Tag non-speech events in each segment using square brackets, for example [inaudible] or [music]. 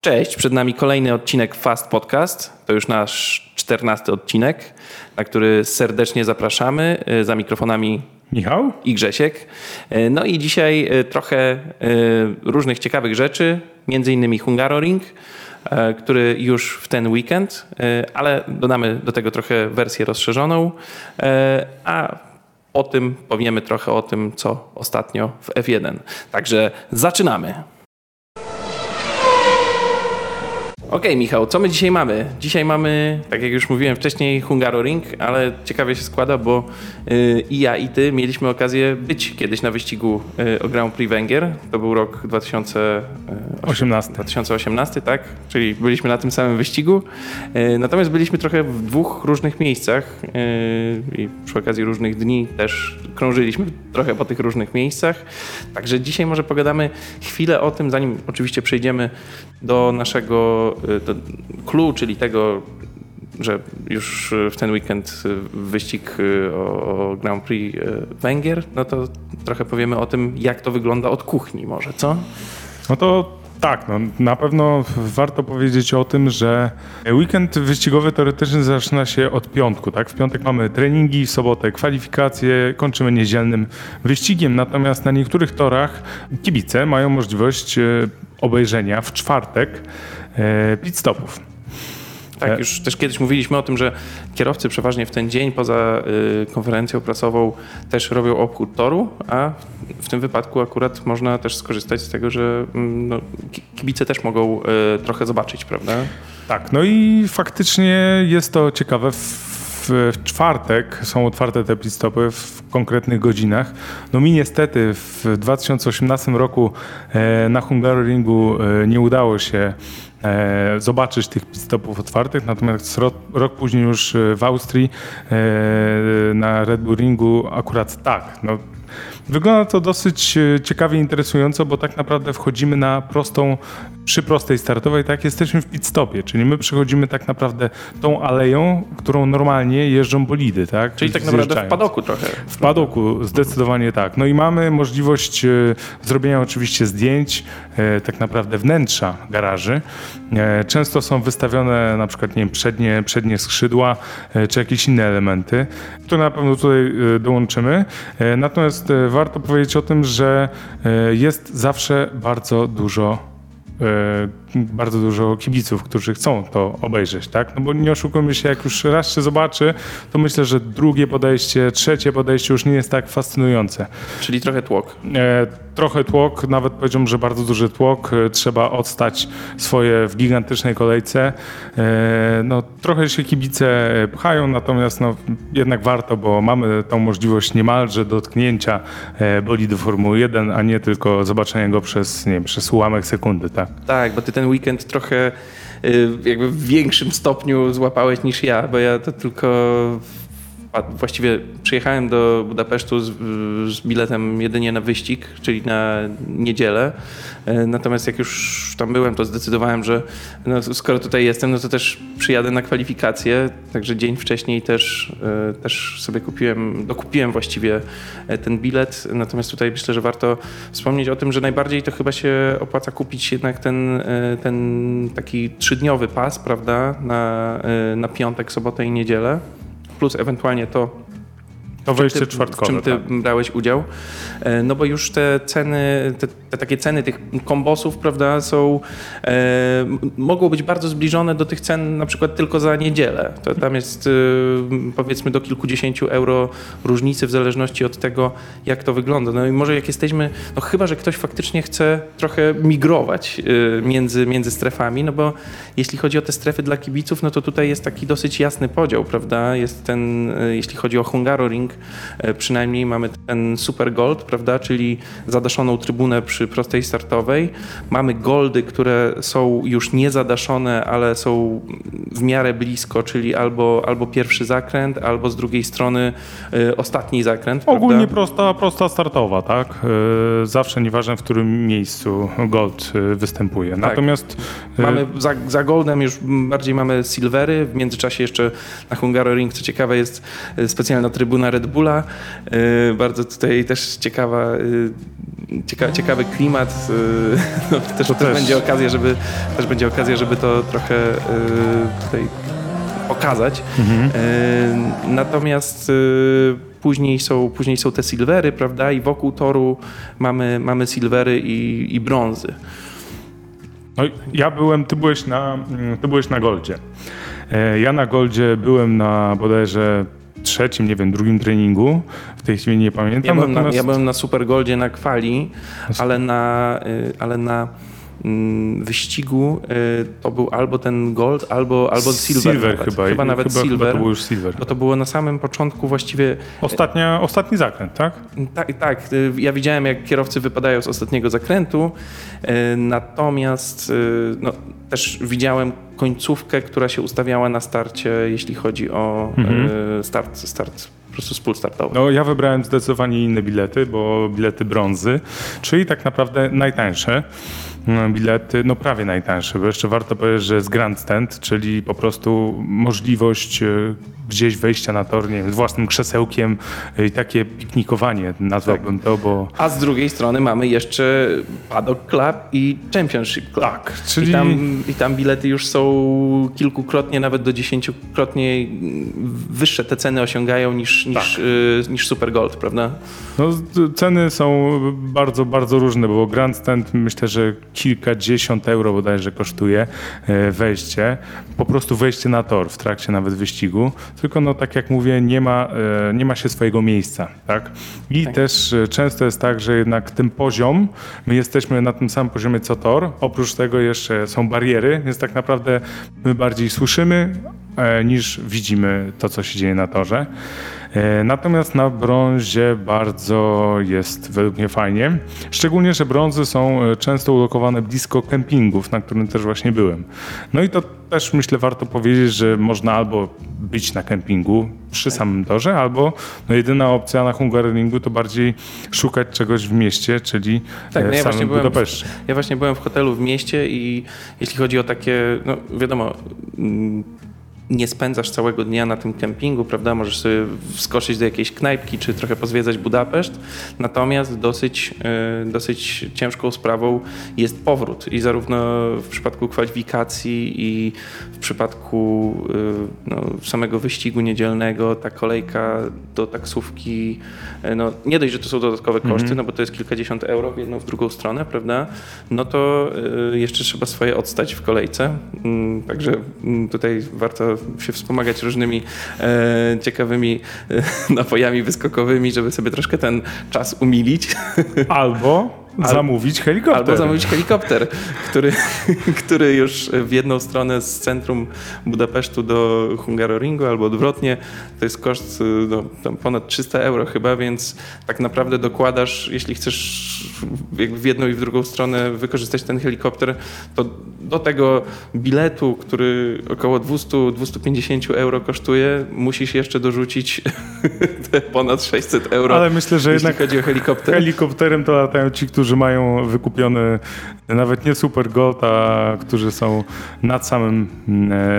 Cześć, przed nami kolejny odcinek Fast Podcast. To już nasz czternasty odcinek, na który serdecznie zapraszamy. Y, za mikrofonami Michał i Grzesiek. Y, no i dzisiaj y, trochę różnych ciekawych rzeczy, między innymi Hungaroring, który już w ten weekend, ale dodamy do tego trochę wersję rozszerzoną, a o tym powiemy trochę o tym, co ostatnio w F1. Także zaczynamy. Okej, okay, Michał, co my dzisiaj mamy? Dzisiaj mamy, tak jak już mówiłem wcześniej, Hungaroring, ale ciekawie się składa, bo yy, i ja, i ty mieliśmy okazję być kiedyś na wyścigu yy, o Grand Prix Węgier. To był rok 2018. 2018, tak? Czyli byliśmy na tym samym wyścigu. Yy, natomiast byliśmy trochę w dwóch różnych miejscach y, i przy okazji różnych dni też krążyliśmy trochę po tych różnych miejscach. Także dzisiaj może pogadamy chwilę o tym, zanim oczywiście przejdziemy do naszego clue, czyli tego, że już w ten weekend wyścig o Grand Prix Węgier, no to trochę powiemy o tym, jak to wygląda od kuchni może, co? No to tak, no, na pewno warto powiedzieć o tym, że weekend wyścigowy teoretycznie zaczyna się od piątku. Tak? W piątek mamy treningi, w sobotę kwalifikacje, kończymy niedzielnym wyścigiem. Natomiast na niektórych torach kibice mają możliwość obejrzenia w czwartek pit stopów. Tak, e, już też kiedyś mówiliśmy o tym, że kierowcy przeważnie w ten dzień poza y, konferencją prasową też robią obchód toru, a w tym wypadku akurat można też skorzystać z tego, że mm, no, kibice też mogą trochę zobaczyć, prawda? Tak, no i faktycznie jest to ciekawe. W czwartek są otwarte te pit-stopy w konkretnych godzinach. No mi niestety w 2018 roku e, na Hungaroringu e, nie udało się e, zobaczyć tych stopów otwartych, natomiast rok, rok, później już w Austrii na Red Bull Ringu akurat tak. No, Wygląda to dosyć ciekawie i interesująco, bo tak naprawdę wchodzimy na prostą przy prostej startowej tak jesteśmy w pit stopie, czyli my przechodzimy tak naprawdę tą aleją, którą normalnie jeżdżą bolidy, tak? Czyli tak naprawdę w padoku trochę. W padoku, zdecydowanie tak. No i mamy możliwość e, zrobienia oczywiście zdjęć e, tak naprawdę wnętrza garaży. E, często są wystawione na przykład nie wiem, przednie, przednie skrzydła czy jakieś inne elementy, które na pewno tutaj dołączymy. Natomiast warto powiedzieć o tym, że jest zawsze bardzo dużo E, bardzo dużo kibiców, którzy chcą to obejrzeć, tak? No bo nie oszukujmy się, jak już raz się zobaczy, to myślę, że drugie podejście, trzecie podejście już nie jest tak fascynujące. Czyli trochę tłok. E, trochę tłok, nawet powiedziałbym, że bardzo duży tłok. E, trzeba odstać swoje w gigantycznej kolejce. E, no, trochę się kibice pchają, natomiast no, jednak warto, bo mamy tą możliwość niemalże dotknięcia bolidu Formuły 1, a nie tylko zobaczenia go przez, nie wiem, przez ułamek sekundy, tak? Tak, bo ty ten weekend trochę y, jakby w większym stopniu złapałeś niż ja, bo ja to tylko właściwie przyjechałem do Budapesztu z, z, biletem jedynie na wyścig, czyli na niedzielę. E, natomiast jak już tam byłem, to zdecydowałem, że no, skoro tutaj jestem, no to też przyjadę na kwalifikacje. Także dzień wcześniej też, e, też sobie kupiłem, dokupiłem właściwie e, ten bilet. Natomiast tutaj myślę, że warto wspomnieć o tym, że najbardziej to chyba się opłaca kupić jednak ten, ten taki trzydniowy pas, prawda, na, na piątek, sobotę i niedzielę plus ewentualnie to, to wejście czwartkowe. W czym ty tak. brałeś udział? E, no bo już te ceny, te, te takie ceny tych kombosów, prawda, są, e, mogą być bardzo zbliżone do tych cen na przykład tylko za niedzielę. To tam jest e, powiedzmy do kilkudziesięciu euro różnicy w zależności od tego, jak to wygląda. No i może jak jesteśmy, no chyba, że ktoś faktycznie chce trochę migrować e, między, między strefami, no bo jeśli chodzi o te strefy dla kibiców, no to tutaj jest taki dosyć jasny podział, prawda? Jest ten, e, jeśli chodzi o Hungaroring, przynajmniej mamy ten Super Gold, prawda, czyli zadaszoną trybunę przy prostej startowej. Mamy goldy, które są już nie zadaszone, ale są w miarę blisko, czyli albo, albo pierwszy zakręt, albo z drugiej strony y, ostatni zakręt. Ogólnie prosta, prosta startowa, tak? Y, zawsze nieważne w którym miejscu gold występuje. Tak. Natomiast mamy za, za goldem już bardziej mamy silvery, w międzyczasie jeszcze na Hungaroring, co ciekawe jest specjalna trybuna Red Bulla. Y, Bardzo tutaj też ciekawa, y, cieka, ciekawy klimat. y, [laughs] No, też, też, też. będzie okazja, żeby też będzie okazja, żeby to trochę tutaj pokazać. Y, Natomiast później są, później są te silvery, prawda? I wokół toru mamy, mamy silvery i, i brązy. No, ja byłem, ty byłeś na, mm, ty byłeś na Goldzie. E, Ja na Goldzie byłem na bodajże trzecim, nie wiem, drugim treningu. W tej chwili nie pamiętam. Ja byłem, na, natomiast- ja byłem na Super Goldzie na kwali, ale na, y, ale na wyścigu y, to był albo ten gold, albo, albo silver. nawet. chyba. chyba nawet chyba, silver. Chyba to był już silver. Bo to było na samym początku właściwie. Ostatnia, ostatni zakręt, tak? Tak, tak. y, Ja widziałem, jak kierowcy wypadają z ostatniego zakrętu. y, Natomiast y, no, też widziałem końcówkę, która się ustawiała na starcie, jeśli chodzi o Mhm. y, start, start, po prostu spół startowy. No, ja wybrałem zdecydowanie inne bilety, bo bilety brązy, czyli tak naprawdę najtańsze mm, bilety, no prawie najtańsze, bo jeszcze warto powiedzieć, że jest grandstand, czyli po prostu możliwość e, gdzieś wejścia na tor, nie wiem, z własnym krzesełkiem i takie piknikowanie, nazwałbym to, bo A z drugiej strony mamy jeszcze Paddock Club i Championship Club. tak, czyli I tam, I tam bilety już są kilkukrotnie, nawet do dziesięciokrotnie wyższe te ceny osiągają niż, niż, Tak. y, niż Super Gold, prawda? No, ceny są bardzo, bardzo różne, bo Grandstand myślę, że kilkadziesiąt euro bodajże kosztuje e, wejście. Po prostu wejście na tor w trakcie nawet wyścigu. Tylko no tak jak mówię, nie ma, e, nie ma się swojego miejsca. Tak? I Tak. też e, często jest tak, że jednak ten poziom, my jesteśmy na tym samym poziomie co tor. Oprócz tego jeszcze są bariery, więc tak naprawdę my bardziej słyszymy e, niż widzimy to, co się dzieje na torze. E, Natomiast na brązie bardzo jest według mnie fajnie. Szczególnie, że brązy są e, często ulokowane blisko kempingów, na którym też właśnie byłem. No i to też myślę warto powiedzieć, że można albo być na kempingu przy samym torze, albo no jedyna opcja na Hungaroringu to bardziej szukać czegoś w mieście, czyli Tak, e, no w ja właśnie samym byłem- Budapeszcie. Ja właśnie byłem w hotelu w mieście i jeśli chodzi o takie, no wiadomo, mm, nie spędzasz całego dnia na tym kempingu, prawda? Możesz sobie wskoczyć do jakiejś knajpki, czy trochę pozwiedzać Budapeszt. Natomiast dosyć, e, dosyć ciężką sprawą jest powrót. I zarówno w przypadku kwalifikacji i w przypadku e, no, samego wyścigu niedzielnego, ta kolejka do taksówki, e, no nie dość, że to są dodatkowe koszty, no bo to jest kilkadziesiąt euro w jedną, w drugą stronę, prawda? No to jeszcze trzeba swoje odstać w kolejce. Mm, Także mm, tutaj warto się wspomagać różnymi e, ciekawymi e, [laughs] napojami wyskokowymi, żeby sobie troszkę ten czas umilić. [laughs] Albo zamówić helikopter. Albo zamówić helikopter, który, [laughs] który już w jedną stronę z centrum Budapesztu do Hungaroringu albo odwrotnie. To jest koszt y, no, ponad 300 euro chyba, więc tak naprawdę dokładasz, jeśli chcesz w jedną i w drugą stronę wykorzystać ten helikopter, to do tego biletu, który około 200-250 euro kosztuje, musisz jeszcze dorzucić [laughs] te ponad 600 euro, Ale myślę, że jednak chodzi o helikopter. Helikopterem to latają ci, którzy mają wykupiony nawet nie Super Gold, a którzy są nad samym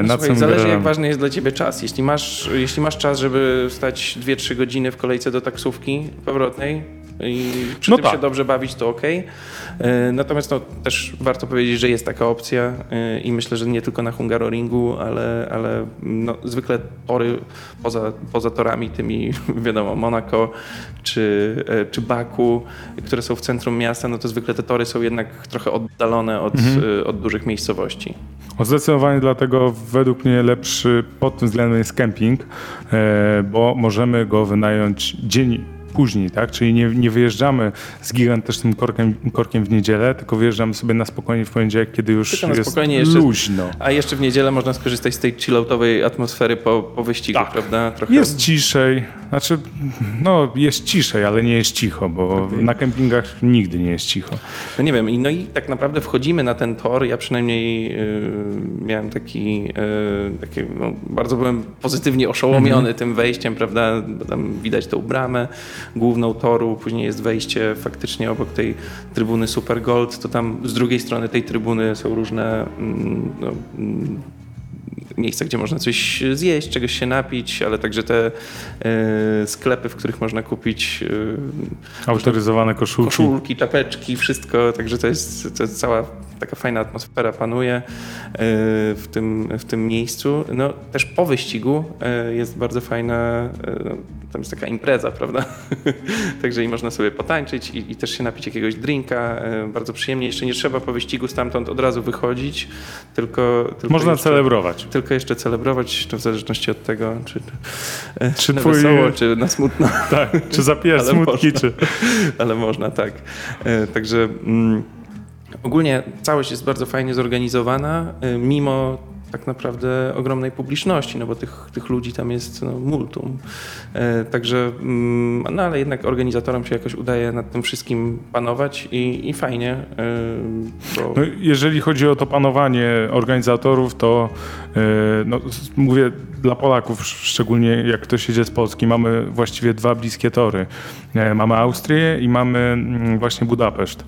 nad Słuchaj, samym zależy jak garażem. ważny jest dla ciebie czas. Jeśli masz, jeśli masz czas, żeby stać 2-3 godziny w kolejce do taksówki powrotnej i przy No tym tak. się dobrze bawić, to ok. Natomiast no, też warto powiedzieć, że jest taka opcja e, i myślę, że nie tylko na Hungaroringu, ale, ale no, zwykle tory poza, poza torami tymi, [laughs] wiadomo, Monaco czy, e, czy Baku, które są w centrum miasta, no to zwykle te tory są jednak trochę oddalone od, Mhm. e, od dużych miejscowości. O, Zdecydowanie dlatego według mnie lepszy pod tym względem jest kemping, e, bo możemy go wynająć dzień później, tak? Czyli nie, nie wyjeżdżamy z gigantycznym korkiem, korkiem w niedzielę, tylko wyjeżdżamy sobie na spokojnie w poniedziałek, kiedy już Tylko jest spokojnie jeszcze- luźno. A jeszcze w niedzielę można skorzystać z tej chilloutowej atmosfery po, po wyścigu, Tak. prawda? Trochę Jest ciszej, znaczy, no jest ciszej, ale nie jest cicho, bo na kempingach nigdy nie jest cicho. No nie wiem, i- no i tak naprawdę wchodzimy na ten tor. Ja przynajmniej y, miałem taki, y, takie, no, bardzo byłem pozytywnie oszołomiony tym wejściem, prawda? Bo tam widać tą bramę główną toru, później jest wejście faktycznie obok tej trybuny Super Gold, to tam z drugiej strony tej trybuny są różne mm, no, mm, miejsca, gdzie można coś zjeść, czegoś się napić, ale także te e, sklepy, w których można kupić e, Autoryzowane koszulki. koszulki, czapeczki, wszystko, także to jest, to jest cała taka fajna atmosfera panuje e, w tym, w tym miejscu. No, też po wyścigu e, jest bardzo fajna, e, no, tam jest taka impreza, prawda? [laughs] Także i można sobie potańczyć i, i też się napić jakiegoś drinka, bardzo przyjemnie. Jeszcze nie trzeba po wyścigu stamtąd od razu wychodzić, tylko... tylko Można jeszcze, celebrować. Tylko jeszcze celebrować, to w zależności od tego, czy, Czy na twój- wesoło, czy na smutno. Tak, czy zapijasz [laughs] smutki, można. czy... ale można, tak. Także mm, ogólnie całość jest bardzo fajnie zorganizowana, e, mimo tak naprawdę ogromnej publiczności, no bo tych, tych ludzi tam jest no, multum. E, Także, mm, no ale jednak organizatorom się jakoś udaje nad tym wszystkim panować i, i fajnie, e, bo No, jeżeli chodzi o to panowanie organizatorów, to no, mówię dla Polaków, szczególnie jak ktoś jedzie z Polski, mamy właściwie dwa bliskie tory. Mamy Austrię i mamy mm, właśnie Budapeszt.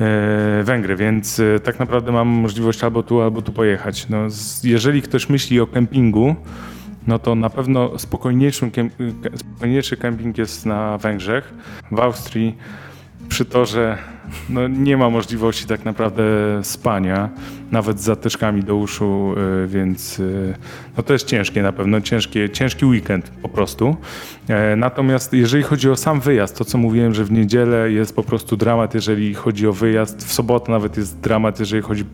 E, Węgry, więc e, tak naprawdę mam możliwość albo tu, albo tu pojechać. No, jeżeli ktoś myśli o kempingu, no to na pewno spokojniejszym, kem- ke- spokojniejszy kemping jest na Węgrzech, w Austrii przy torze no, nie ma możliwości tak naprawdę spania, nawet z zatyczkami do uszu, y, więc y, no, to jest ciężkie na pewno, ciężkie, ciężki weekend po prostu. E, Natomiast jeżeli chodzi o sam wyjazd, to co mówiłem, że w niedzielę jest po prostu dramat, jeżeli chodzi o wyjazd, w sobotę nawet jest dramat, jeżeli chodzi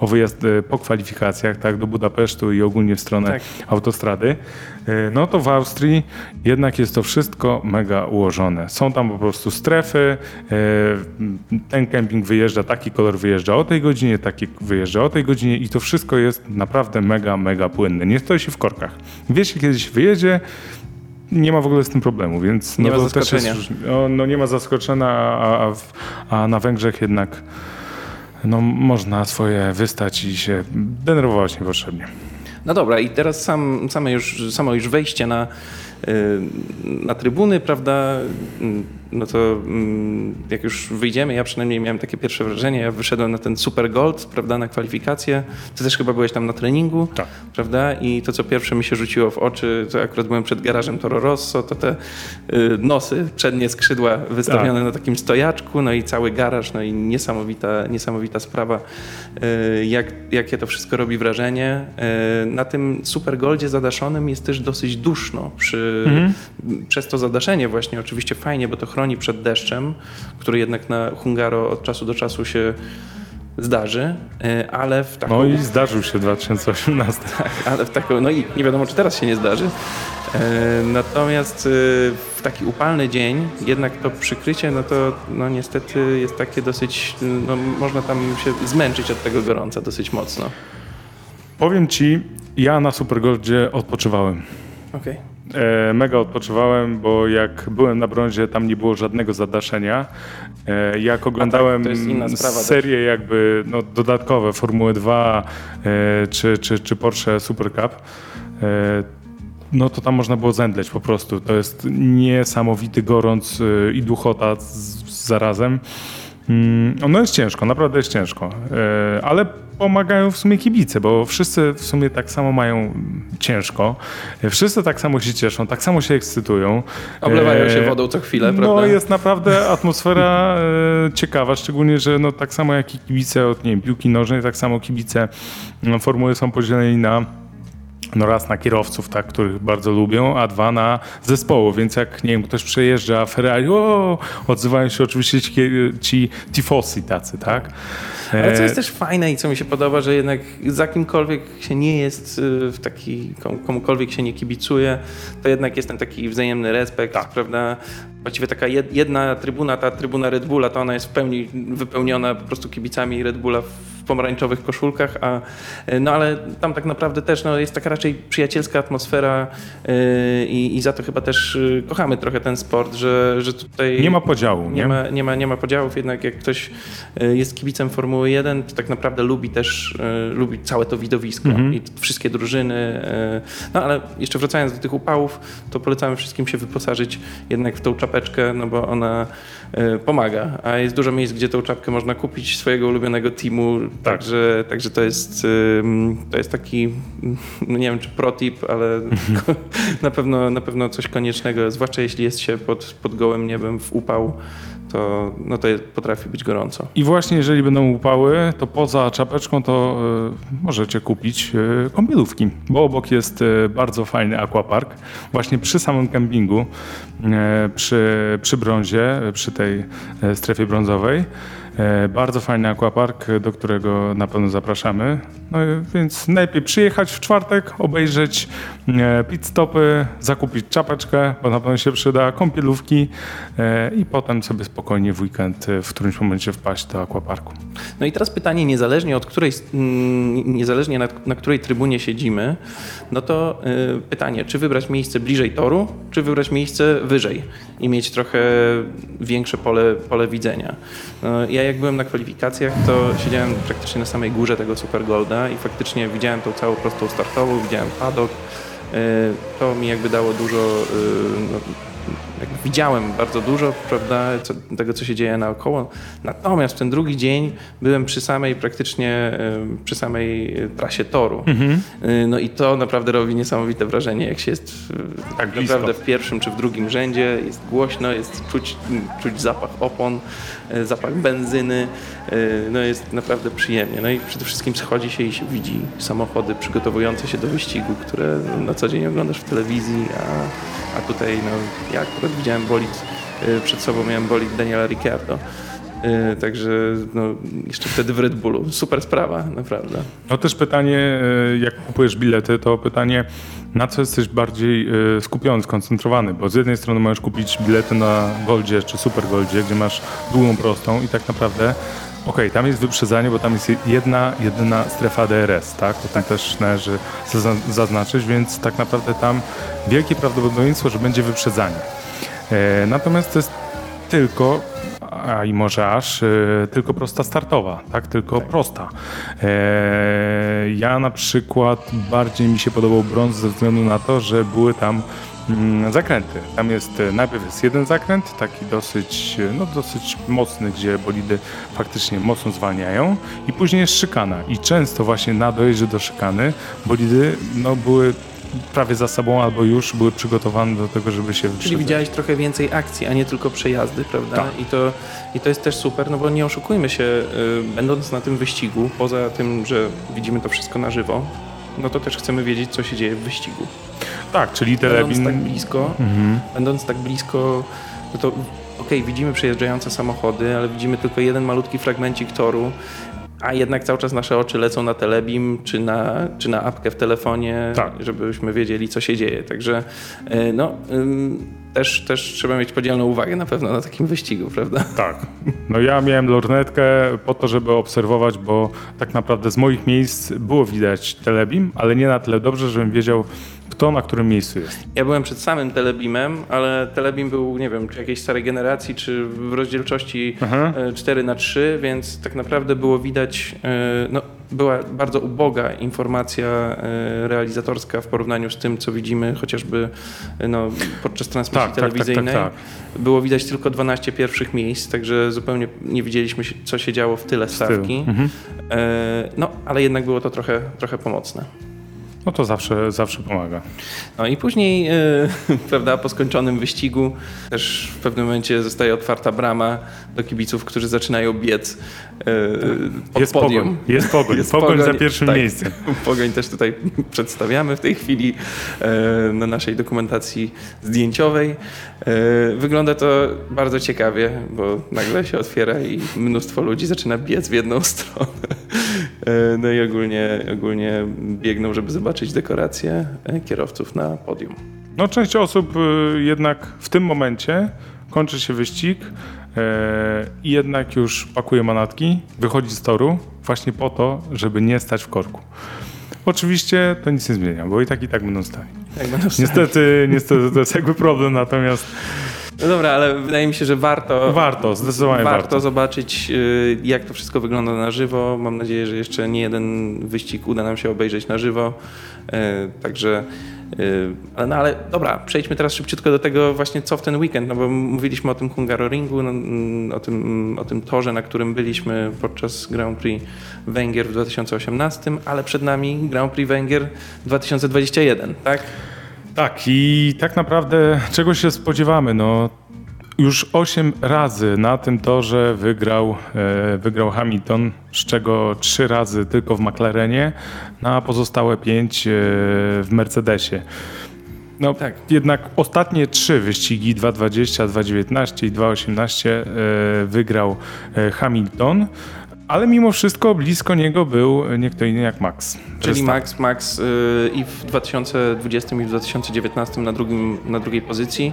o wyjazd e, po kwalifikacjach, tak, do Budapesztu i ogólnie w stronę Tak. autostrady, e, no to w Austrii jednak jest to wszystko mega ułożone. Są tam po prostu strefy, ten kemping wyjeżdża, taki kolor wyjeżdża o tej godzinie, taki wyjeżdża o tej godzinie i to wszystko jest naprawdę mega, mega płynne. Nie stoi się w korkach. Wie się, kiedy się wyjedzie, nie ma w ogóle z tym problemu, więc Nie no, ma to też jest, zaskoczenia. no, nie ma zaskoczenia, a, a, a na Węgrzech jednak no, można swoje wystać i się denerwować niepotrzebnie. No dobra, i teraz sam, same już, samo już wejście na, y, na trybuny, prawda? No to mm, jak już wyjdziemy, ja przynajmniej miałem takie pierwsze wrażenie, ja wyszedłem na ten Super Gold, prawda, na kwalifikacje. Ty też chyba byłeś tam na treningu, Tak. prawda? I to, co pierwsze mi się rzuciło w oczy, to akurat byłem przed garażem Toro Rosso, to te y, nosy, przednie skrzydła wystawione na takim stojaczku, no i cały garaż, no i niesamowita, niesamowita sprawa, y, jak, jakie to wszystko robi wrażenie. Y, Na tym Super Goldzie zadaszonym jest też dosyć duszno. Przy, Przez to zadaszenie właśnie oczywiście fajnie, bo to chroni przed deszczem, który jednak na Hungaro od czasu do czasu się zdarzy, y, ale w taką... No i zdarzył się 2018. [laughs] Ale w taką, no i nie wiadomo, czy teraz się nie zdarzy. E, natomiast e, w taki upalny dzień jednak to przykrycie, no to no niestety jest takie dosyć, no można tam się zmęczyć od tego gorąca dosyć mocno. Powiem ci, ja na Supergoldzie odpoczywałem. Okej. E, mega odpoczywałem, bo jak byłem na brązie, tam nie było żadnego zadaszenia. E, jak oglądałem inna sprawa też. serie jakby no, dodatkowe, Formuły 2 e, czy, czy, czy Porsche Super Cup, e, no to tam można było zemdleć po prostu. To jest niesamowity gorąc e, i duchota z, z zarazem. Mm, No jest ciężko, naprawdę jest ciężko, E, ale pomagają w sumie kibice, bo wszyscy w sumie tak samo mają ciężko, E, wszyscy tak samo się cieszą, tak samo się ekscytują. Oblewają się E, wodą co chwilę, No prawda? jest naprawdę [laughs] atmosfera ciekawa, szczególnie, że no, tak samo jak i kibice od nie wiem, piłki nożnej, tak samo kibice no, formuły są podzieleni na no raz na kierowców, tak, których bardzo lubią, a dwa na zespołu, więc jak, nie wiem, ktoś przejeżdża Ferrari, o, odzywają się oczywiście ci, ci tifosi tacy, tak? Ale co E, jest też fajne i co mi się podoba, że jednak za kimkolwiek się nie jest y, w taki, kom- komukolwiek się nie kibicuje, to jednak jest ten taki wzajemny respekt, Tak. prawda? Właściwie taka jed- jedna trybuna, ta trybuna Red Bulla, to ona jest w pełni wypełniona po prostu kibicami Red Bulla w pomarańczowych koszulkach, a y, no ale tam tak naprawdę też no, jest taka raczej przyjacielska atmosfera y, i, i za to chyba też y, kochamy trochę ten sport, że, że tutaj Nie ma podziału, nie? nie ma, nie, ma, nie ma podziałów, jednak jak ktoś e, jest kibicem Formuły 1, to tak naprawdę lubi też e, lubi całe to widowisko i t- wszystkie drużyny. e, No ale jeszcze wracając do tych upałów, to polecamy wszystkim się wyposażyć jednak w tą czapeczkę czapeczkę, no bo ona e, pomaga, a jest dużo miejsc, gdzie tą czapkę można kupić swojego ulubionego teamu, Tak. także, także to jest to jest taki, [laughs] no nie wiem czy pro tip, ale [laughs] [laughs] na pewno, na pewno coś koniecznego, zwłaszcza jeśli jest się pod, pod gołym niebem w upał, to, no to potrafi być gorąco. I właśnie jeżeli będą upały, to poza czapeczką to e, możecie kupić e, kąpielówki, bo obok jest e, bardzo fajny aquapark, właśnie przy samym kempingu, przy, przy brązie, przy tej strefie brązowej. E, Bardzo fajny aquapark, do którego na pewno zapraszamy. No więc najlepiej przyjechać w czwartek, obejrzeć e, pit stopy, zakupić czapeczkę, bo na pewno się przyda, kąpielówki e, i potem sobie spokojnie w weekend w którymś momencie wpaść do aquaparku. No i teraz pytanie, niezależnie od której, mm, niezależnie na, na której trybunie siedzimy, no to pytanie, czy wybrać miejsce bliżej toru, czy wybrać miejsce wyżej i mieć trochę większe pole, pole widzenia. No, ja jak byłem na kwalifikacjach, to siedziałem praktycznie na samej górze tego Super Golda i faktycznie widziałem tą całą prostą startową, widziałem paddock. Y, To mi jakby dało dużo, y, no, widziałem bardzo dużo, prawda, co, tego, co się dzieje naokoło. Natomiast ten drugi dzień byłem przy samej praktycznie, przy samej y, trasie toru. Y, No i to naprawdę robi niesamowite wrażenie, jak się jest y, Tak blisko. naprawdę w pierwszym czy w drugim rzędzie, jest głośno, jest czuć, czuć zapach opon, y, zapach benzyny, y, no jest naprawdę przyjemnie. No i przede wszystkim schodzi się i się widzi samochody przygotowujące się do wyścigu, które na co dzień oglądasz w telewizji, a, a tutaj no, ja akurat widziałem bolid, y, przed sobą miałem bolid Daniela Ricciardo. Y, Także no, jeszcze wtedy w Red Bullu. Super sprawa, naprawdę. No też pytanie, e, jak kupujesz bilety, to pytanie, na co jesteś bardziej skupiony, skoncentrowany, bo z jednej strony możesz kupić bilety na Goldzie czy Super Goldzie, gdzie masz długą prostą i tak naprawdę Okej, tam jest wyprzedzanie, bo tam jest jedna, jedyna strefa DRS, tak? O tym też należy zazna- zaznaczyć, więc tak naprawdę tam wielkie prawdopodobieństwo, że będzie wyprzedzanie. E, natomiast to jest tylko, a i może aż, e, tylko prosta startowa, tak? Tylko prosta. E, ja na przykład bardziej mi się podobał brąz ze względu na to, że były tam mm, zakręty. Tam jest, najpierw jest jeden zakręt, taki dosyć, no dosyć mocny, gdzie bolidy faktycznie mocno zwalniają i później jest szykana i często właśnie na dojeździe do szykany bolidy no, były prawie za sobą albo już były przygotowane do tego, żeby się Czyli wyprzedzać. widziałeś trochę więcej akcji, a nie tylko przejazdy, prawda? Tak. I, to, I to jest też super, no bo nie oszukujmy się, y, będąc na tym wyścigu, poza tym, że widzimy to wszystko na żywo, no to też chcemy wiedzieć, co się dzieje w wyścigu. Tak, czyli Będąc telebin... tak blisko, Mhm. będąc tak blisko, no to okej, widzimy przejeżdżające samochody, ale widzimy tylko jeden malutki fragmencik toru, a jednak cały czas nasze oczy lecą na telebim czy na, czy na apkę w telefonie, Tak. żebyśmy wiedzieli, co się dzieje. Także y, no, też, też trzeba mieć podzielną uwagę na pewno na takim wyścigu, prawda? Tak. No ja miałem lornetkę po to, żeby obserwować, bo tak naprawdę z moich miejsc było widać telebim, ale nie na tyle dobrze, żebym wiedział, kto na którym miejscu jest. Ja byłem przed samym Telebimem, ale Telebim był, nie wiem, czy jakiejś starej generacji, czy w rozdzielczości Aha. e, 4 na 3 więc tak naprawdę było widać, e, no, była bardzo uboga informacja e, realizatorska w porównaniu z tym, co widzimy chociażby e, no, podczas transmisji Tak, tak, tak, telewizyjnej. tak, Było widać tylko 12 pierwszych miejsc, także zupełnie nie widzieliśmy, co się działo w tyle stawki. Mhm. E, no, ale jednak było to trochę, trochę pomocne. No to zawsze, zawsze pomaga. No i później, e, [laughs] prawda, po skończonym wyścigu też w pewnym momencie zostaje otwarta brama do kibiców, którzy zaczynają biec pod Jest podium. pogoń. Jest pogoń. Jest pogoń, za pogoń, pierwszym tak. miejscem. [laughs] Pogoń też tutaj [laughs] przedstawiamy w tej chwili e, na naszej dokumentacji zdjęciowej. E, Wygląda to bardzo ciekawie, bo nagle się otwiera i mnóstwo ludzi zaczyna biec w jedną stronę. E, No i ogólnie, ogólnie biegną, żeby zobaczyć dekoracje e, kierowców na podium. No część osób y, jednak w tym momencie kończy się wyścig e, i jednak już pakuje manatki, wychodzi z toru właśnie po to, żeby nie stać w korku. Oczywiście to nic nie zmienia, bo i tak i tak będą stali. Jak będą Niestety, niestety to jest jakby problem, natomiast No dobra, ale wydaje mi się, że warto. Warto, zdecydowanie warto. warto. zobaczyć, y, jak to wszystko wygląda na żywo. Mam nadzieję, że jeszcze nie jeden wyścig uda nam się obejrzeć na żywo. Y, Także. y, No ale dobra, przejdźmy teraz szybciutko do tego właśnie co w ten weekend, no bo mówiliśmy o tym Hungaroringu, no, mm, o, tym, o tym torze, na którym byliśmy podczas Grand Prix Węgier w 2018, ale przed nami Grand Prix Węgier 2021, tak? Tak, i tak naprawdę czego się spodziewamy? No, już 8 razy na tym torze wygrał, e, wygrał Hamilton, z czego 3 razy tylko w McLarenie, no, a pozostałe 5 w Mercedesie. No, Tak. Jednak ostatnie trzy wyścigi, 2.20, 2.19 i 2.18 e, wygrał e, Hamilton, ale mimo wszystko blisko niego był nie kto inny jak Max. Czyli. Max, Max y, i w 2020 i w 2019 na, drugim, na drugiej pozycji.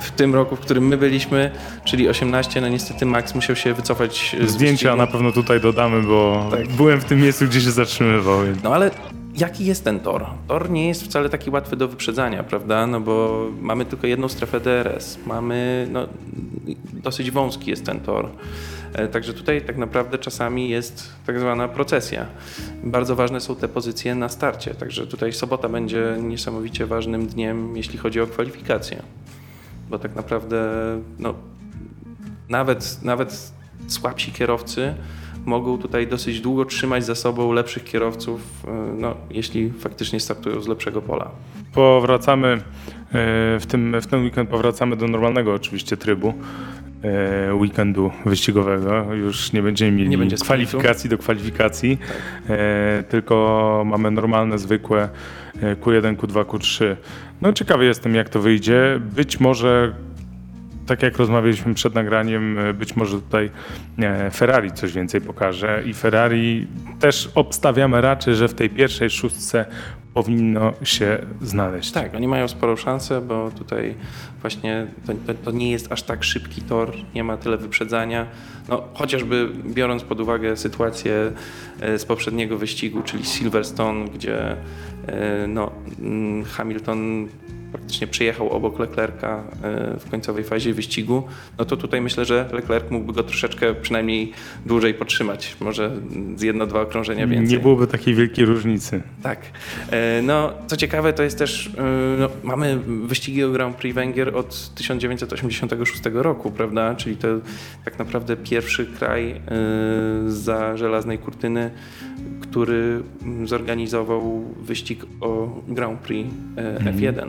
W tym roku, w którym my byliśmy, czyli 18, no niestety Max musiał się wycofać z Zdjęcia wyścigu. na pewno tutaj dodamy, bo Tak. byłem w tym miejscu, gdzie się zatrzymywał. No ale jaki jest ten tor? Tor nie jest wcale taki łatwy do wyprzedzania, prawda? No bo mamy tylko jedną strefę DRS, mamy, no, dosyć wąski jest ten tor. E, Także tutaj tak naprawdę czasami jest tak zwana procesja. Bardzo ważne są te pozycje na starcie, także tutaj sobota będzie niesamowicie ważnym dniem, jeśli chodzi o kwalifikacje. Bo tak naprawdę no, nawet, nawet słabsi kierowcy mogą tutaj dosyć długo trzymać za sobą lepszych kierowców, e, no, jeśli faktycznie startują z lepszego pola. Powracamy e, w, tym, w ten weekend powracamy do normalnego oczywiście trybu e, weekendu wyścigowego. Już nie będziemy mieli Nie będzie kwalifikacji do kwalifikacji, e, tylko mamy normalne, zwykłe e, Q1, Q2, Q3. No ciekawy jestem jak to wyjdzie. Być może tak jak rozmawialiśmy przed nagraniem, e, być może tutaj e, Ferrari coś więcej pokaże i Ferrari też obstawiamy raczej, że w tej pierwszej szóstce powinno się znaleźć. Tak, oni mają sporą szansę, bo tutaj właśnie to, to, to nie jest aż tak szybki tor, nie ma tyle wyprzedzania. No, chociażby biorąc pod uwagę sytuację e, z poprzedniego wyścigu, czyli Silverstone, gdzie no, mm, Hamilton praktycznie przyjechał obok Leclerca e, w końcowej fazie wyścigu, no to tutaj myślę, że Leclerc mógłby go troszeczkę przynajmniej dłużej podtrzymać, może z jedno, dwa okrążenia więcej. Nie byłoby takiej wielkiej różnicy. Tak. E, No, co ciekawe, to jest też, e, no, mamy wyścigi o Grand Prix Węgier od 1986 roku, prawda? Czyli to tak naprawdę pierwszy kraj za żelaznej kurtyny, który mm, zorganizował wyścig o Grand Prix e, F1.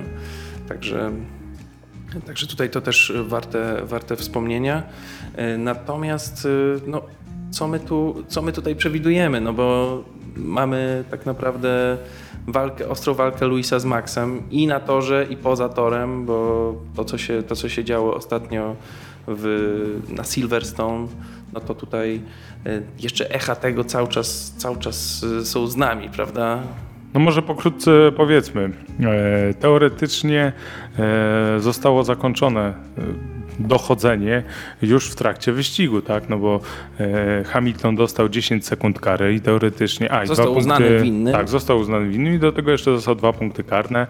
Także Także tutaj to też warte, warte wspomnienia. E, Natomiast e, no, co, my tu, co my tutaj przewidujemy? No bo mamy tak naprawdę walkę, ostrą walkę Luisa z Maxem i na torze, i poza torem, bo to, co się, to, co się działo ostatnio w, na Silverstone, no to tutaj e, jeszcze echa tego cały czas, cały czas e, są z nami, prawda? No może pokrótce powiedzmy. E, teoretycznie zostało zakończone dochodzenie już w trakcie wyścigu, tak? No bo e, Hamilton dostał 10 sekund kary i teoretycznie... A, Został dwa uznany punkty, winny. Tak, został uznany winny i do tego jeszcze dostał dwa punkty karne.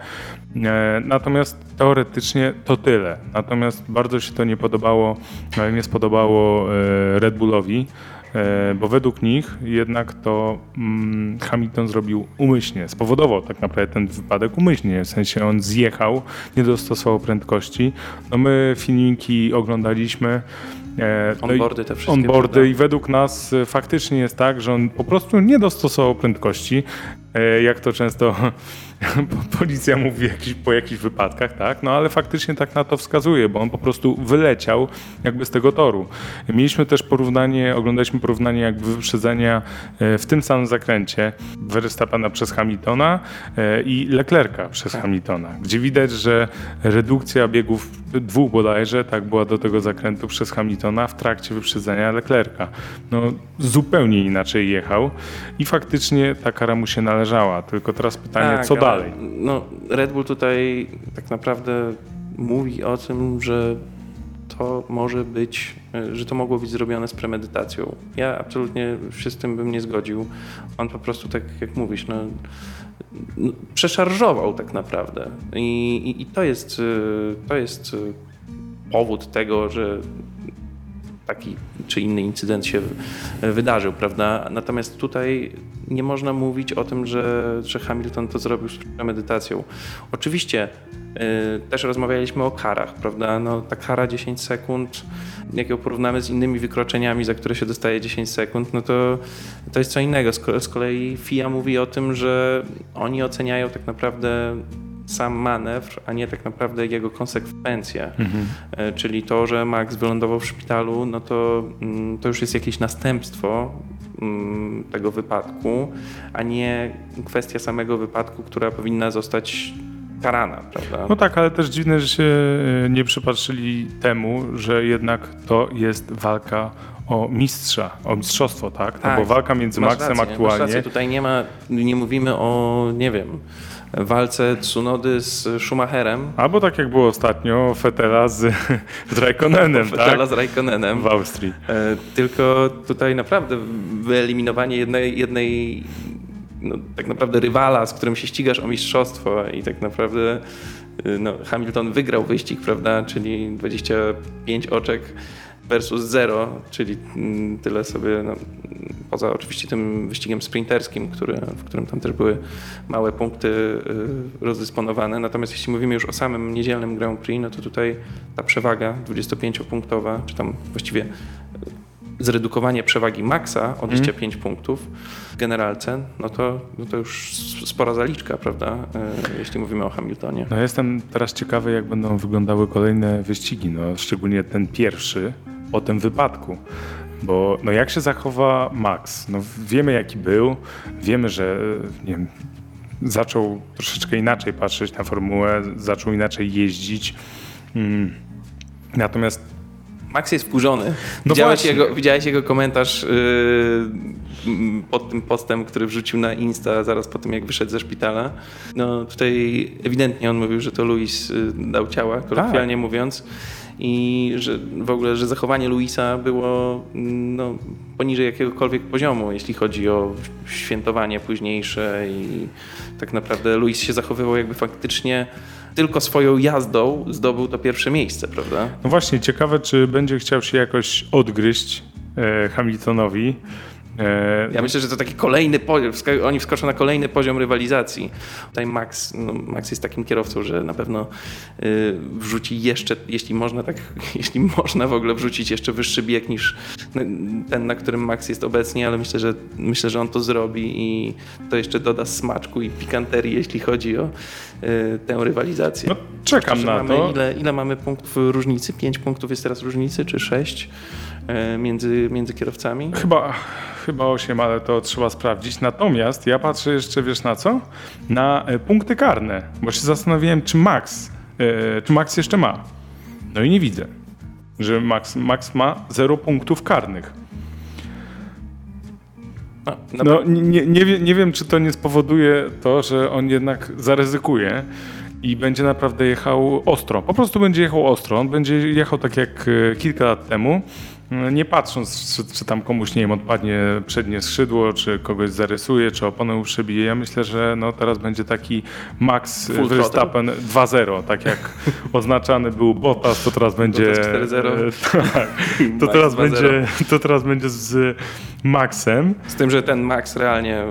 E, natomiast teoretycznie to tyle. Natomiast bardzo się to nie podobało, e, nie spodobało e, Red Bullowi. E, bo według nich jednak to mm, Hamilton zrobił umyślnie, spowodował tak naprawdę ten wypadek umyślnie, w sensie on zjechał, nie dostosował prędkości. No my filmiki oglądaliśmy. e, no Onboardy te wszystkie, Onboardy prawda? i według nas e, faktycznie jest tak, że on po prostu nie dostosował prędkości, jak to często [laughs] policja mówi jakiś, po jakichś wypadkach, tak? No ale faktycznie tak na to wskazuje, bo on po prostu wyleciał jakby z tego toru. Mieliśmy też porównanie, oglądaliśmy porównanie jakby wyprzedzenia e, w tym samym zakręcie Verstappena przez Hamiltona e, i Leclerca przez Hamiltona, gdzie widać, że redukcja biegów dwóch bodajże, tak była do tego zakrętu przez Hamiltona w trakcie wyprzedzenia Leclerca. No zupełnie inaczej jechał i faktycznie ta kara mu się należała, tylko teraz pytanie, Tak, co ale, dalej? No, Red Bull tutaj tak naprawdę mówi o tym, że to może być, że to mogło być zrobione z premedytacją. Ja absolutnie się z tym bym nie zgodził. On po prostu, tak jak mówisz, no, no, przeszarżował tak naprawdę. I, i, i to jest, e, to jest e, powód tego, że taki czy inny incydent się wydarzył, prawda? Natomiast tutaj nie można mówić o tym, że, że Hamilton to zrobił z premedytacją. Oczywiście yy, też rozmawialiśmy o karach, prawda? No, ta kara 10 sekund, jak ją porównamy z innymi wykroczeniami, za które się dostaje 10 sekund, no to, to jest co innego. Z kolei FIA mówi o tym, że oni oceniają tak naprawdę sam manewr, a nie tak naprawdę jego konsekwencje. Mhm. Czyli to, że Max wylądował w szpitalu, no to, mm, to już jest jakieś następstwo mm, tego wypadku, a nie kwestia samego wypadku, która powinna zostać karana, prawda? No tak, ale też dziwne, że się e, nie przypatrzyli temu, że jednak to jest walka o mistrza, o mistrzostwo, tak? No tak bo walka między Maxem rację, aktualnie. Masz rację. Tutaj nie ma, nie mówimy o, nie wiem, walce Tsunody z Schumacherem. Albo tak jak było ostatnio, Fetela z, [laughs] z Raikkonenem, Fetela tak? z Raikkonenem. W Austrii. E, tylko tutaj naprawdę wyeliminowanie jednej, jednej no, tak naprawdę rywala, z którym się ścigasz o mistrzostwo i tak naprawdę y, no, Hamilton wygrał wyścig, prawda, czyli 25 oczek versus zero, czyli mm, tyle sobie, no, poza oczywiście tym wyścigiem sprinterskim, który, w którym tam też były małe punkty y, rozdysponowane. Natomiast jeśli mówimy już o samym niedzielnym Grand Prix, no to tutaj ta przewaga 25-punktowa, czy tam właściwie y, zredukowanie przewagi Maxa o 25 mm. punktów w generalce, no to, no to już spora zaliczka, prawda, y, jeśli mówimy o Hamiltonie. No jestem teraz ciekawy, jak będą wyglądały kolejne wyścigi, no, szczególnie ten pierwszy, po tym wypadku. Bo no jak się zachowa Max? No wiemy jaki był, wiemy, że nie wiem, zaczął troszeczkę inaczej patrzeć na formułę, zaczął inaczej jeździć. Hmm. Natomiast Max jest wkurzony. No widziałeś, jego, widziałeś jego komentarz yy, pod tym postem, który wrzucił na Insta zaraz po tym, jak wyszedł ze szpitala. No tutaj ewidentnie on mówił, że to Luis y, dał ciała, kolokwialnie tak. mówiąc i że w ogóle, że zachowanie Luisa było no, poniżej jakiegokolwiek poziomu, jeśli chodzi o świętowanie późniejsze i tak naprawdę Luis się zachowywał jakby faktycznie tylko swoją jazdą zdobył to pierwsze miejsce, prawda? No właśnie, ciekawe, czy będzie chciał się jakoś odgryźć e, Hamiltonowi ja myślę, że to taki kolejny poziom, oni wskoczą na kolejny poziom rywalizacji. Tutaj Max, no Max jest takim kierowcą, że na pewno y, wrzuci jeszcze, jeśli można tak, [laughs] jeśli można w ogóle wrzucić jeszcze wyższy bieg niż ten, na którym Max jest obecnie, ale myślę, że myślę, że on to zrobi i to jeszcze doda smaczku i pikanterii, jeśli chodzi o y, tę rywalizację. No, czekam na mamy, to. Ile, ile mamy punktów różnicy? Pięć punktów jest teraz różnicy, czy sześć między, między kierowcami? Chyba chyba 8, ale to trzeba sprawdzić. Natomiast ja patrzę jeszcze, wiesz na co? Na e, punkty karne, bo się zastanowiłem, czy Max, e, czy Max jeszcze ma. No i nie widzę, że Max, Max ma 0 punktów karnych. No, nie, nie, nie wiem, czy to nie spowoduje to, że on jednak zaryzykuje i będzie naprawdę jechał ostro. Po prostu będzie jechał ostro. On będzie jechał tak jak e, kilka lat temu nie patrząc, czy, czy, tam komuś, nie wiem, odpadnie przednie skrzydło, czy kogoś zarysuje, czy oponę przebije. Ja myślę, że no, teraz będzie taki Max Full Verstappen 2-0, tak jak [laughs] oznaczany był Bottas, to teraz będzie... 4-0. [laughs] tak, [laughs] to, teraz będzie, to teraz będzie z Maxem. Z tym, że ten Max realnie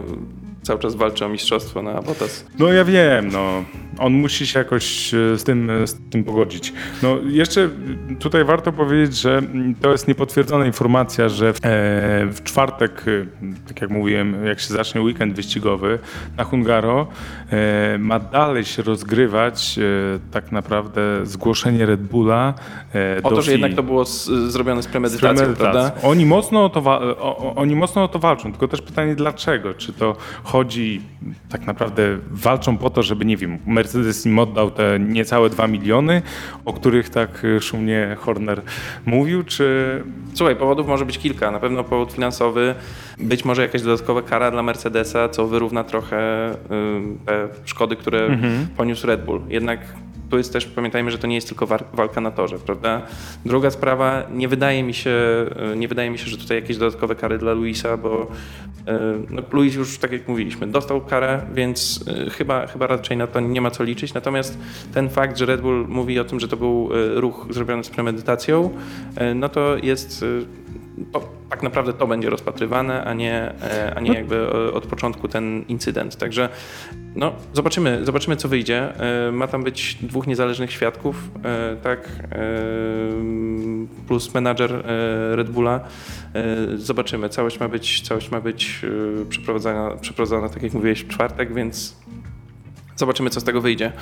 cały czas walczy o mistrzostwo na Bottas. No ja wiem, no. On musi się jakoś e, z tym, e, z tym pogodzić. No jeszcze tutaj warto powiedzieć, że to jest niepotwierdzona informacja, że w, e, w czwartek, tak jak mówiłem, jak się zacznie weekend wyścigowy na Hungaro, ma dalej się rozgrywać tak naprawdę zgłoszenie Red Bulla O to, że jednak to było z, zrobione z premedytacją, z premedytacją. prawda? Oni mocno, o to, o, oni mocno o to walczą, tylko też pytanie dlaczego? Czy to chodzi, tak naprawdę walczą po to, żeby, nie wiem, Mercedes im oddał te niecałe 2 miliony, o których tak szumnie Horner mówił, czy... Słuchaj, powodów może być kilka. Na pewno powód finansowy, być może jakaś dodatkowa kara dla Mercedesa, co wyrówna trochę te szkody, które mhm. poniósł Red Bull. Jednak tu jest też, pamiętajmy, że to nie jest tylko walka na torze, prawda? Druga sprawa, nie wydaje mi się, nie wydaje mi się, że tutaj jakieś dodatkowe kary dla Luisa, bo no, Luis już, tak jak mówiliśmy, dostał karę, więc chyba, chyba raczej na to nie ma co liczyć. Natomiast ten fakt, że Red Bull mówi o tym, że to był ruch zrobiony z premedytacją, no to jest to, tak naprawdę to będzie rozpatrywane, a nie, a nie jakby od początku ten incydent. Także no, zobaczymy, zobaczymy, co wyjdzie. Ma tam być dwóch niezależnych świadków, tak, plus menadżer Red Bulla. Zobaczymy. Całość ma być, całość ma być przeprowadzona, przeprowadzona, tak jak mówiłeś, w czwartek, więc zobaczymy, co z tego wyjdzie.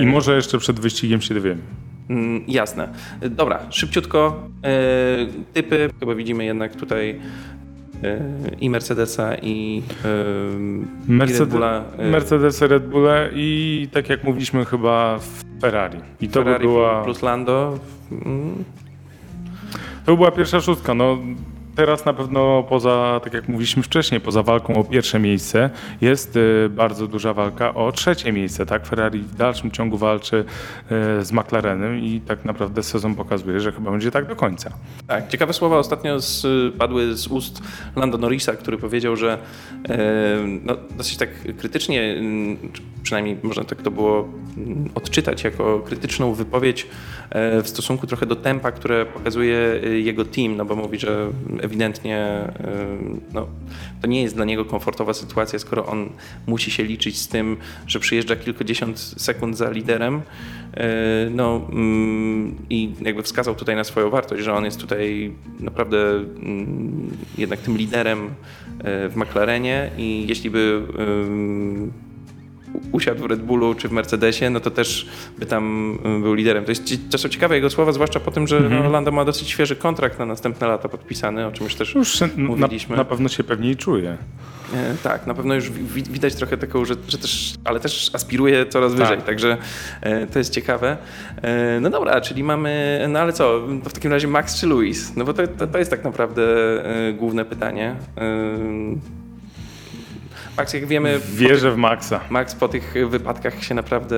I może jeszcze przed wyścigiem się dowiemy. Mm, jasne. Dobra, szybciutko. E, typy. Chyba widzimy jednak tutaj e, i Mercedesa i, e, Mercedes, i Red Bulla. Mercedesa, Red Bulla i tak jak mówiliśmy chyba Ferrari. I to Ferrari by była... plus Lando. Mm. To by była pierwsza szóstka. No, Teraz na pewno poza, tak jak mówiliśmy wcześniej, poza walką o pierwsze miejsce jest y, bardzo duża walka o trzecie miejsce. Tak? Ferrari w dalszym ciągu walczy y, z McLarenem i tak naprawdę sezon pokazuje, że chyba będzie tak do końca. Tak, ciekawe słowa ostatnio z, padły z ust Lando Norrisa, który powiedział, że e, no, dosyć tak krytycznie, przynajmniej można tak to było odczytać jako krytyczną wypowiedź e, w stosunku trochę do tempa, które pokazuje jego team, no bo mówi, że ewidentnie no, to nie jest dla niego komfortowa sytuacja, skoro on musi się liczyć z tym, że przyjeżdża kilkadziesiąt sekund za liderem. E, no, mm, i jakby wskazał tutaj na swoją wartość, że on jest tutaj naprawdę mm, jednak tym liderem e, w McLarenie i jeśli by usiadł w Red Bullu czy w Mercedesie, no to też by tam y, był liderem. To jest czasem ciekawe jego słowa, zwłaszcza po tym, że. Lando ma dosyć świeży kontrakt na następne lata podpisany, o czym już też już mówiliśmy. Na, na pewno się pewniej czuje. E, tak, na pewno już widać trochę taką, że, że, też, ale też aspiruje coraz tak. wyżej, także e, to jest ciekawe. E, no dobra, czyli mamy, no ale co, w takim razie Max czy Luis? No bo to, to, to jest tak naprawdę główne pytanie. Max, jak wiemy. Wierzę w Maxa. Max po tych wypadkach się naprawdę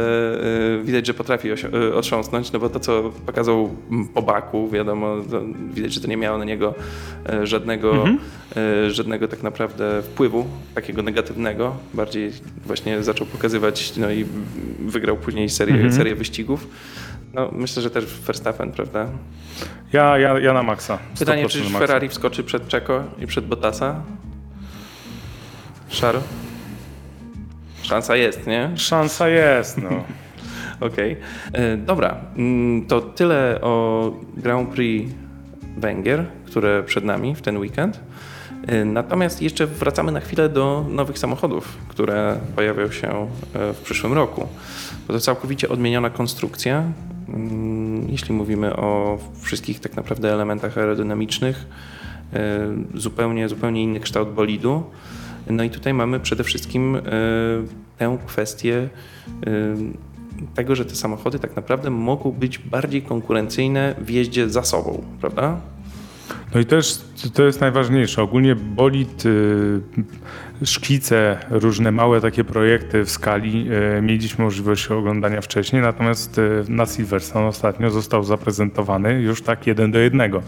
y, widać, że potrafi y, otrząsnąć, no bo to, co pokazał po baku, wiadomo, widać, że to nie miało na niego y, żadnego, mhm. żadnego tak naprawdę wpływu takiego negatywnego. Bardziej właśnie zaczął pokazywać, no i wygrał później serię, mhm. serię wyścigów. No, myślę, że też Verstappen, prawda? Ja, ja, ja na Maxa. Pytanie, czy Ferrari wskoczy przed Czeko i przed Bottasa? Szaro? Szansa jest, nie? Szansa jest, no. [laughs] Okej. Okay. E, dobra, mm, to tyle o Grand Prix Węgier, które przed nami w ten weekend. E, natomiast jeszcze wracamy na chwilę do nowych samochodów, które pojawią się e, w przyszłym roku. Bo to całkowicie odmieniona konstrukcja, mm, jeśli mówimy o wszystkich tak naprawdę elementach aerodynamicznych, zupełnie, zupełnie inny kształt bolidu. No i tutaj mamy przede wszystkim e, tę kwestię e, tego, że te samochody tak naprawdę mogą być bardziej konkurencyjne w jeździe za sobą, prawda? No i też to jest najważniejsze. Ogólnie bolid, y, szkice, różne małe takie projekty w skali y, mieliśmy możliwość oglądania wcześniej, natomiast y, na Silverstone ostatnio został zaprezentowany już tak jeden do jednego.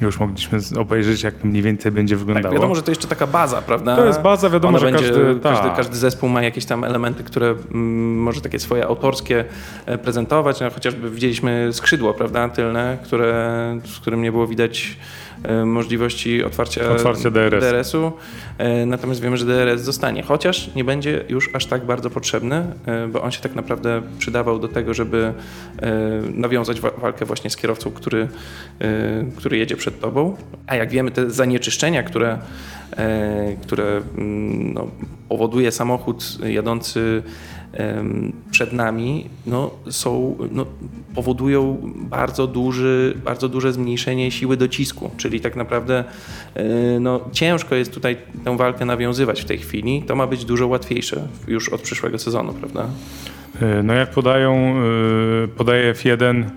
Już mogliśmy obejrzeć, jak to mniej więcej będzie tak, wyglądało. Tak, wiadomo, że to jeszcze taka baza, prawda? To jest baza, wiadomo, Ona że będzie, każdy, każdy, każdy, zespół ma jakieś tam elementy, które mm, może takie swoje autorskie e, prezentować. No, chociażby widzieliśmy skrzydło, prawda, tylne, które, w którym nie było widać możliwości otwarcia, otwarcia DRS. DRS-u. E, natomiast wiemy, że DRS zostanie, chociaż nie będzie już aż tak bardzo potrzebny, e, bo on się tak naprawdę przydawał do tego, żeby nawiązać walkę właśnie z kierowcą, który, który jedzie przed tobą. A jak wiemy, te zanieczyszczenia, które, które mm, no, powoduje samochód jadący przed nami no, są, no, powodują bardzo, duży, bardzo duże zmniejszenie siły docisku, czyli tak naprawdę e, no, ciężko jest tutaj tę walkę nawiązywać w tej chwili. To ma być dużo łatwiejsze już od przyszłego sezonu, prawda? E, no jak podają, e, podaje F1 e,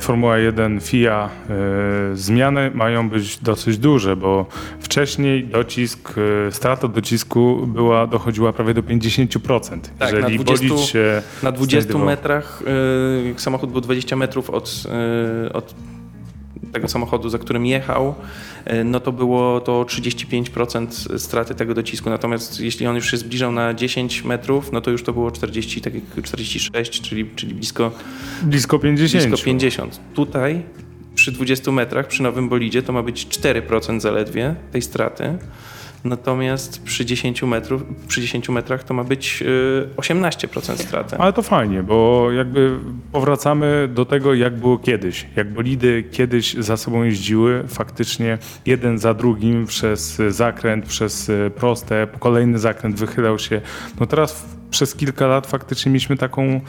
Formuła 1, FIA, e, zmiany mają być dosyć duże, bo wcześniej docisk, e, strata docisku była, dochodziła prawie do 50%. Tak, Jeżeli na 20 bolid się Na 20 znajdował- metrach samochód był 20 metrów od, od tego samochodu, za którym jechał, y, no to było to 35% straty tego docisku. Natomiast jeśli on już się zbliżał na 10 metrów, no to już to było 40, tak jak 46, czyli, czyli blisko, blisko 50. blisko 50. Tutaj przy 20 metrach, przy nowym bolidzie, to ma być 4% zaledwie tej straty. Natomiast przy 10, metrów, przy 10 metrach to ma być y, 18% straty. Ale to fajnie, bo jakby powracamy do tego, jak było kiedyś. Jak bolidy kiedyś za sobą jeździły, faktycznie jeden za drugim przez zakręt, przez proste, kolejny zakręt wychylał się. No teraz przez kilka lat faktycznie mieliśmy taką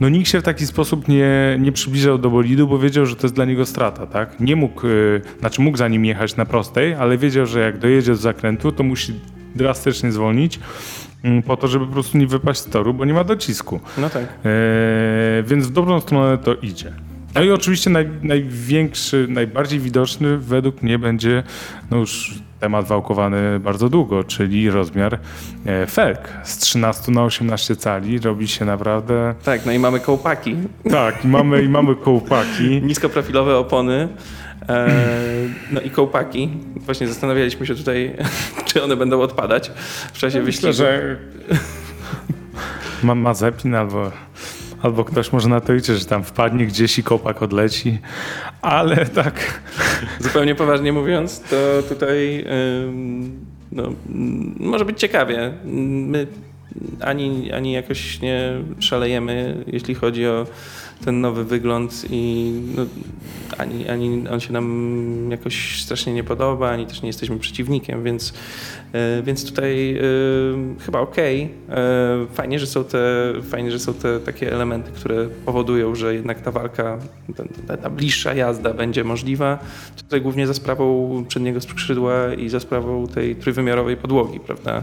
no nikt się w taki sposób nie, nie przybliżał do bolidu, bo wiedział, że to jest dla niego strata, tak? Nie mógł, y, znaczy mógł za nim jechać na prostej, ale wiedział, że jak dojedzie z zakrętu, to musi drastycznie zwolnić mm, po to, żeby po prostu nie wypaść z toru, bo nie ma docisku. No tak. E, więc w dobrą stronę to idzie. No i oczywiście naj, największy, najbardziej widoczny według mnie będzie no już temat wałkowany bardzo długo, czyli rozmiar e, felg. Z 13 na 18 cali robi się naprawdę... Tak, no i mamy kołpaki, Tak, i mamy, i mamy kołpaki. [laughs] niskoprofilowe opony. E, no i kołpaki. Właśnie zastanawialiśmy się tutaj, [laughs] czy one będą odpadać w czasie wyścigu. Myślę, że ma Mazepin albo, albo ktoś może na to liczy, że tam wpadnie gdzieś i kołpak odleci, ale tak... Zupełnie poważnie mówiąc, to tutaj no, może być ciekawie. My ani, ani jakoś nie szalejemy, jeśli chodzi o ten nowy wygląd i no, ani, ani on się nam jakoś strasznie nie podoba, ani też nie jesteśmy przeciwnikiem, więc, e, więc tutaj e, chyba okej. E, Fajnie, że są te, fajnie, że są te takie elementy, które powodują, że jednak ta walka, ta, ta bliższa jazda będzie możliwa. Tutaj głównie za sprawą przedniego skrzydła i za sprawą tej trójwymiarowej podłogi, prawda?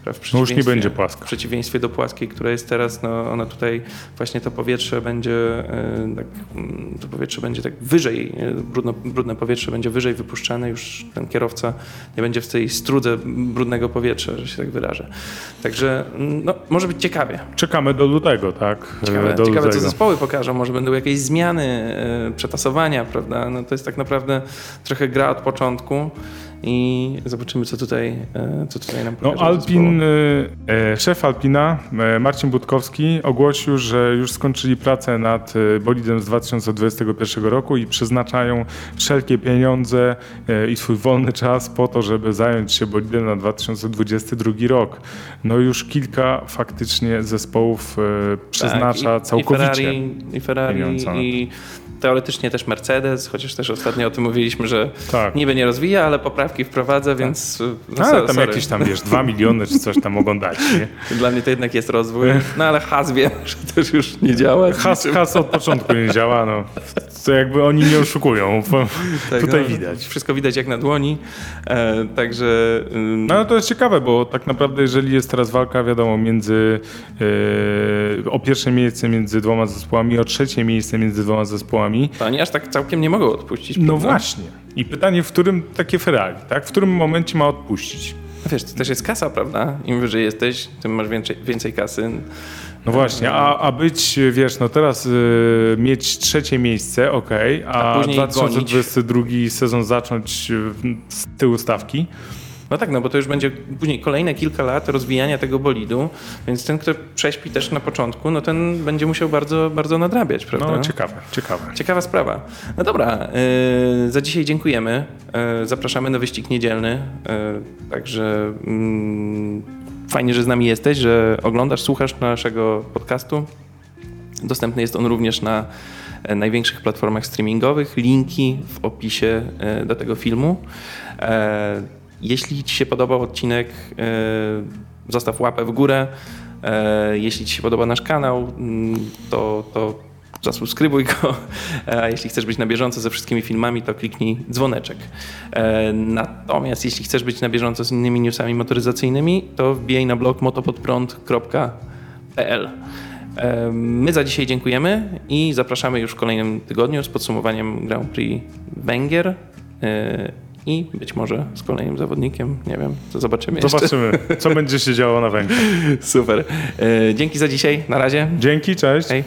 W No już nie przeciwieństwie- będzie w płaska. przeciwieństwie do płaskiej, która jest teraz, no ona tutaj właśnie to powietrze będzie e, tak, mm, to powietrze będzie tak wyżej, e, brudno, brudne powietrze będzie wyżej wypuszczane, już ten kierowca nie będzie w tej strudze brudnego powietrza, że się tak wyrażę. Także mm, no, może być ciekawie. Czekamy do lutego, tak? Ciekawe, E, do ciekawe co lutego. zespoły pokażą, może będą jakieś zmiany, przetasowania, prawda? No to jest tak naprawdę trochę gra od początku i zobaczymy, co tutaj, e, co tutaj nam No, pokażą Alpin, zespoły. e, szef Alpina, e, Marcin Budkowski, ogłosił, że już skończyli pracę nad e, bolidem z 2021 roku i przeznaczają wszelkie pieniądze e, i swój wolny czas po to, żeby zająć się bolidem na 2022 rok. No już kilka faktycznie zespołów e, przeznacza Tak, i, całkowicie. I Ferrari, i, Ferrari i teoretycznie też Mercedes, chociaż też ostatnio o tym mówiliśmy, że Tak. niby nie rozwija, ale poprawki wprowadza, więc no, Ale tam sorry. jakieś tam, wiesz, 2 miliony czy coś tam mogą dać, nie? [laughs] Dla mnie to jednak jest rozwój. No ale has wiem, [laughs] że też już nie działa. Has, has od początku nie działa, no. To jakby oni nie oszukują. Tak, Tutaj no, widać. Wszystko widać jak na dłoni. E, także ym, No ale to jest ciekawe, bo tak naprawdę jeżeli jest teraz walka, wiadomo, między e, o pierwsze miejsce między dwoma zespołami, o trzecie miejsce między dwoma zespołami. To oni aż tak całkiem nie mogą odpuścić. No prawda? właśnie. I pytanie, w którym takie Ferrari, tak? W którym momencie ma odpuścić? No wiesz, to też jest kasa, prawda? Im wyżej jesteś, tym masz więcej, więcej kasy. No właśnie, a, a być, wiesz, no teraz y, mieć trzecie miejsce, okej, A a, później 2022 sezon zacząć y, z tyłu stawki. No tak, no bo to już będzie później kolejne kilka lat rozwijania tego bolidu, więc ten, kto prześpi też na początku, no ten będzie musiał bardzo, bardzo nadrabiać, prawda? No ciekawe, ciekawe. Ciekawa sprawa. No dobra, yy, za dzisiaj dziękujemy. Yy, zapraszamy na wyścig niedzielny. Yy, także mm, fajnie, że z nami jesteś, że oglądasz, słuchasz naszego podcastu. Dostępny jest on również na e, największych platformach streamingowych. Linki w opisie e, do tego filmu. E, Jeśli Ci się podobał odcinek, e, zostaw łapę w górę. E, Jeśli Ci się podoba nasz kanał, mm, to, to zasubskrybuj go. A jeśli chcesz być na bieżąco ze wszystkimi filmami, to kliknij dzwoneczek. E, Natomiast jeśli chcesz być na bieżąco z innymi newsami motoryzacyjnymi, to wbijaj na blog motopodprąd.pl. E, My za dzisiaj dziękujemy i zapraszamy już w kolejnym tygodniu z podsumowaniem Grand Prix Węgier e, i być może z kolejnym zawodnikiem. Nie wiem, to zobaczymy jeszcze. Zobaczymy, co będzie się działo na Węgrzech. [laughs] Super. E, Dzięki za dzisiaj. Na razie. Dzięki, cześć. Hej.